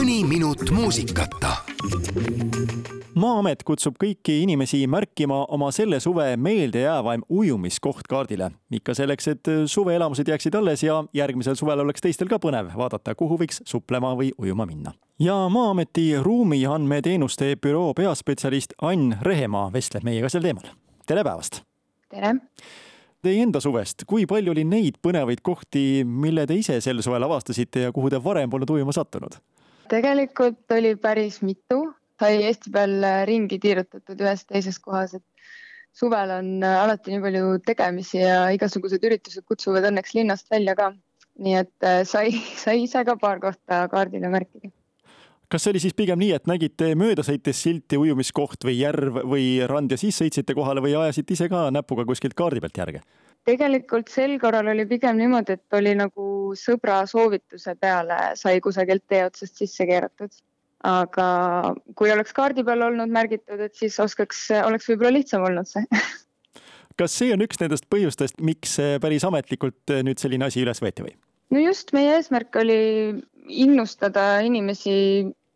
mõni minut muusikata. maa-amet kutsub kõiki inimesi märkima oma selle suve meeldejäävaim ujumiskoht kaardile. ikka selleks, et suveelamused jääksid alles ja järgmisel suvel oleks teistel ka põnev vaadata, kuhu võiks suplema või ujuma minna. ja Maa-ameti ruumiandmeteenuste büroo peaspetsialist Ann Rehemaa vestleb meiega sel teemal. tere päevast! tere! Teie enda suvest, kui palju oli neid põnevaid kohti, mille te ise sel suvel avastasite ja kuhu te varem polnud ujuma sattunud? Tegelikult oli päris mitu, sai Eesti peal ringi tiirutatud ühes teises kohas, et suvel on alati nii palju tegemisi ja igasugused üritused kutsuvad õnneks linnast välja ka. nii et äh, sai, sai ise ka paar kohta kaardile märkida kas see oli siis pigem nii, et nägite mööda sõites silti ujumiskoht või järv või rand ja siis sõitsite kohale või ajasite ise ka näpuga kuskilt kaardi pealt järge? Tegelikult sel korral oli pigem niimoodi, et oli nagu sõbra soovituse peale sai kusagilt tee otsast sisse keeratud. aga kui oleks kaardi peal olnud märgitud, et siis oskaks, oleks võib-olla lihtsam olnud see kas see on üks nendest põhjustest, miks päris ametlikult nüüd selline asi üles võeti või? no just, meie eesmärk oli innustada inimesi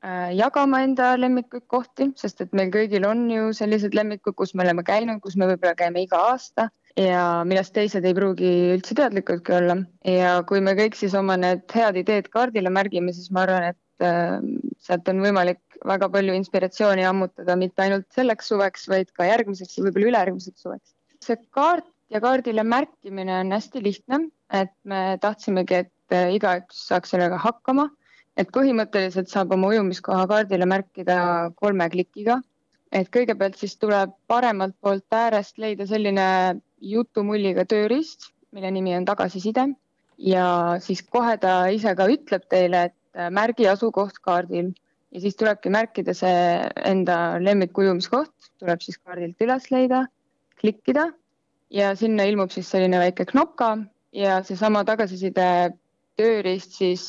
Äh, jagama enda lemmikuid kohti, sest et meil kõigil on ju sellised lemmikud, kus me oleme käinud, kus me võib-olla käime iga aasta ja millest teised ei pruugi üldse teadlikudki olla. ja kui me kõik siis oma need head ideed kaardile märgime, siis ma arvan, et äh, sealt on võimalik väga palju inspiratsiooni ammutada mitte ainult selleks suveks, vaid ka järgmiseks ja võib-olla ülejärgmiseks suveks. see kaart ja kaardile märkimine on hästi lihtne, et me tahtsimegi, et äh, igaüks saaks sellega hakkama et põhimõtteliselt saab oma ujumiskoha kaardile märkida kolme klikiga. Et kõigepealt siis tuleb paremalt poolt äärest leida selline jutumulliga tööriist, mille nimi on tagasiside. Ja siis kohe ta ise ka ütleb teile, et märgi asukoht kaardil. Ja siis tulebki märkida see enda lemmikujumiskoht, tuleb siis kaardilt üles leida, klikkida. Ja sinna ilmub siis selline väike knopka. Ja seesama tagasiside tööriist siis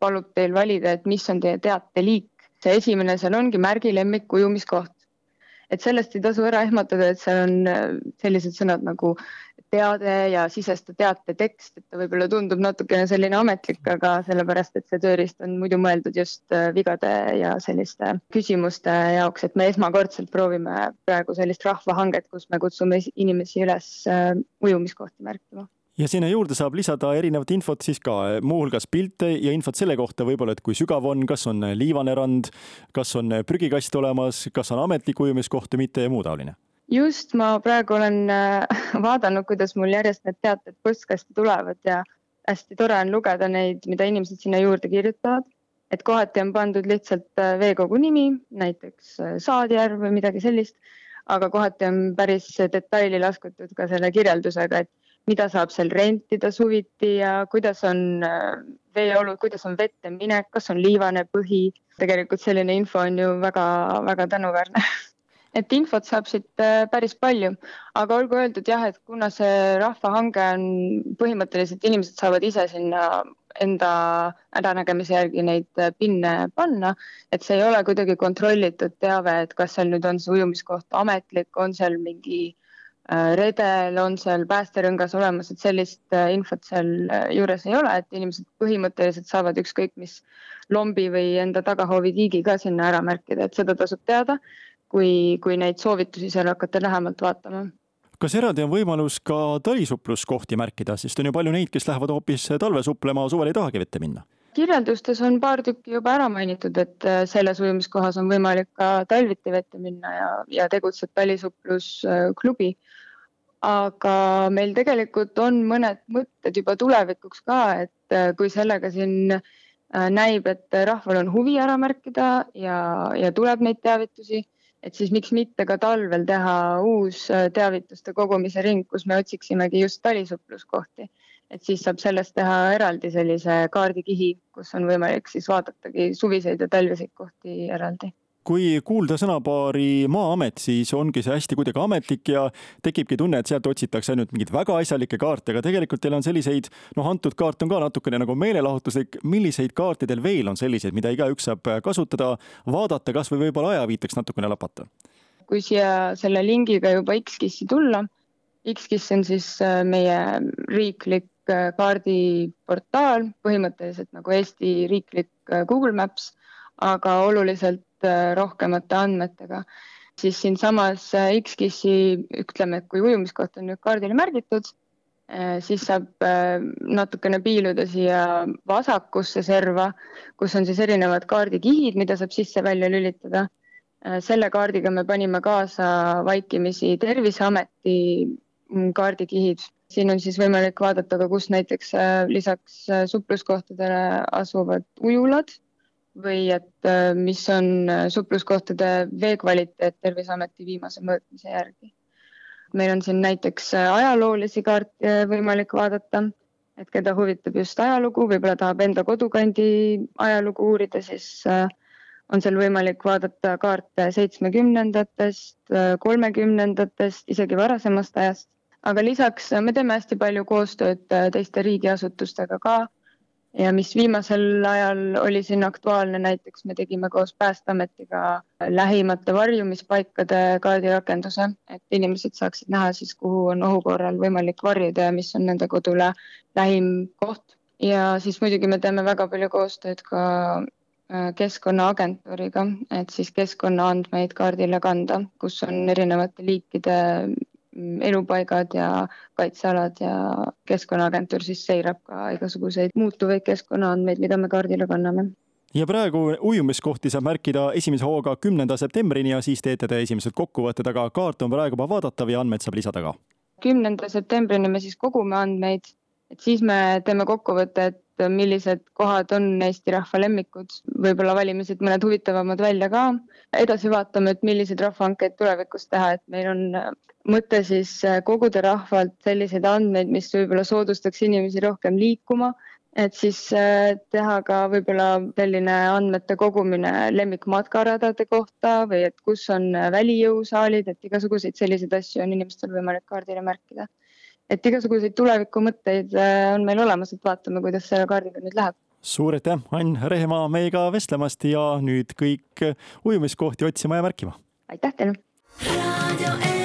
palub teil valida, et mis on teie teateliik. See esimene seal ongi märgi lemmik ujumiskoht. et sellest ei tasu ära ehmatada, et seal on äh, sellised sõnad nagu teade ja sisesta teate tekst, et ta võib-olla tundub natukene selline ametlik, aga sellepärast, et see tööriist on muidu mõeldud just äh, vigade ja selliste küsimuste jaoks, et me esmakordselt proovime praegu sellist rahvahanget, kus me kutsume inimesi üles äh, ujumiskohti märkima ja sinna juurde saab lisada erinevat infot siis ka, muuhulgas pilte ja infot selle kohta võib-olla, et kui sügav on, kas on liivane rand, kas on prügikast olemas, kas on ametlik ujumiskoht või mitte ja muu taoline just, ma praegu olen äh, vaadanud, kuidas mul järjest need teated postkasti tulevad ja hästi tore on lugeda neid, mida inimesed sinna juurde kirjutavad. et kohati on pandud lihtsalt äh, veekogu nimi, näiteks äh, Saadjärv või midagi sellist, aga kohati on päris detaili laskutud ka selle kirjeldusega, et mida saab seal rentida suviti ja kuidas on äh, veeolud, kuidas on vette minek, kas on liivane põhi. tegelikult selline info on ju väga-väga tänuväärne et infot saab siit äh, päris palju, aga olgu öeldud jah, et kuna see rahvahange on põhimõtteliselt inimesed saavad ise sinna enda äranägemise järgi neid äh, pinne panna, et see ei ole kuidagi kontrollitud teave, et kas seal nüüd on see ujumiskoht ametlik, on seal mingi äh, redel on seal päästerõngas olemas, et sellist äh, infot seal äh, juures ei ole, et inimesed põhimõtteliselt saavad ükskõik mis lombi või enda tagahoovi tiigi ka sinna ära märkida, et seda tasub teada, kui, kui neid soovitusi seal hakata lähemalt vaatama. Kas eraldi on võimalus ka talisuppluskohti märkida, sest on ju palju neid, kes lähevad hoopis talve suplema, suvel ei tahagi vette minna? kirjeldustes on paar tükki juba ära mainitud, et selles ujumiskohas on võimalik ka talviti vette minna ja, ja tegutseb talisusplusklubi aga meil tegelikult on mõned mõtted juba tulevikuks ka, et äh, kui sellega siin äh, näib, et rahval on huvi ära märkida ja, ja tuleb neid teavitusi, et siis miks mitte ka talvel teha uus äh, teavituste kogumise ring, kus me otsiksimegi just talisuppluskohti. et siis saab sellest teha eraldi sellise kaardikihi, kus on võimalik siis vaadatagi suviseid ja talviseid kohti eraldi kui kuulda sõnapaari Maa-amet, siis ongi see hästi kuidagi ametlik ja tekibki tunne, et sealt otsitakse ainult mingeid väga asjalikke kaarte, aga tegelikult teil on selliseid, noh, antud kaart on ka natukene nagu meelelahutuslik. milliseid kaarte teil veel on selliseid, mida igaüks saab kasutada, vaadata, kasvõi võib-olla ajaviiteks natukene lapata? kui siia selle lingiga juba X-Kissi tulla, X-Kiss on siis äh, meie riiklik kaardiportaal, põhimõtteliselt nagu Eesti riiklik Google Maps, aga oluliselt rohkemate andmetega. Siis siinsamas X-KIS-i ütleme, et kui ujumiskoht on nüüd kaardile märgitud, siis saab natukene piiluda siia vasakusse serva, kus on siis erinevad kaardikihid, mida saab sisse-välja lülitada. Äh, selle kaardiga me panime kaasa vaikimisi Terviseameti mm, kaardikihid. siin on siis võimalik vaadata ka, kus näiteks äh, lisaks äh, supluskohtadele asuvad ujulad või et mis on supluskohtade vee kvaliteet Terviseameti viimase mõõtmise järgi. meil on siin näiteks ajaloolisi kaarte võimalik vaadata, et keda huvitab just ajalugu, võib-olla tahab enda kodukandi ajalugu uurida, siis äh, on seal võimalik vaadata kaarte seitsmekümnendatest, kolmekümnendatest, isegi varasemast ajast. aga lisaks me teeme hästi palju koostööd teiste riigiasutustega ka. Ja mis viimasel ajal oli siin aktuaalne, näiteks me tegime koos Päästeametiga lähimate varjumispaikade kaardirakenduse, et inimesed saaksid näha siis, kuhu on ohu korral võimalik varjuda ja mis on nende kodule lähim koht. Ja siis muidugi me teeme väga palju koostööd ka Äh, Keskkonnaagentuuriga, et siis keskkonnaandmeid kaardile kanda, kus on erinevate liikide elupaigad ja kaitsealad ja Keskkonnaagentuur siis seirab ka igasuguseid muutuvaid keskkonnaandmeid, mida me kaardile kanname ja praegu ujumiskohti saab märkida esimese hooga kümnenda septembrini ja siis teete te esimesed kokkuvõtted, aga kaart on praegu juba vaadatav ja andmeid saab lisada ka. kümnenda septembrini me siis kogume andmeid, et siis me teeme kokkuvõtte, et millised kohad on Eesti rahva lemmikud, võib-olla valime siit mõned huvitavamad välja ka. edasi vaatame, et milliseid rahvahankeid tulevikus teha, et meil on äh, mõte siis äh, koguda rahvalt selliseid andmeid, mis võib-olla soodustaks inimesi rohkem liikuma, et siis äh, teha ka võib-olla selline andmete kogumine lemmikmatkaradade kohta või et kus on välijõusaalid, et igasuguseid selliseid asju on inimestel võimalik kaardile märkida et igasuguseid tulevikumõtteid äh, on meil olemas, et vaatame, kuidas selle kaardiga nüüd läheb. suur aitäh, Ann Rehemaa meiega vestlemast ja nüüd kõik ujumiskohti otsima ja märkima. aitäh teile.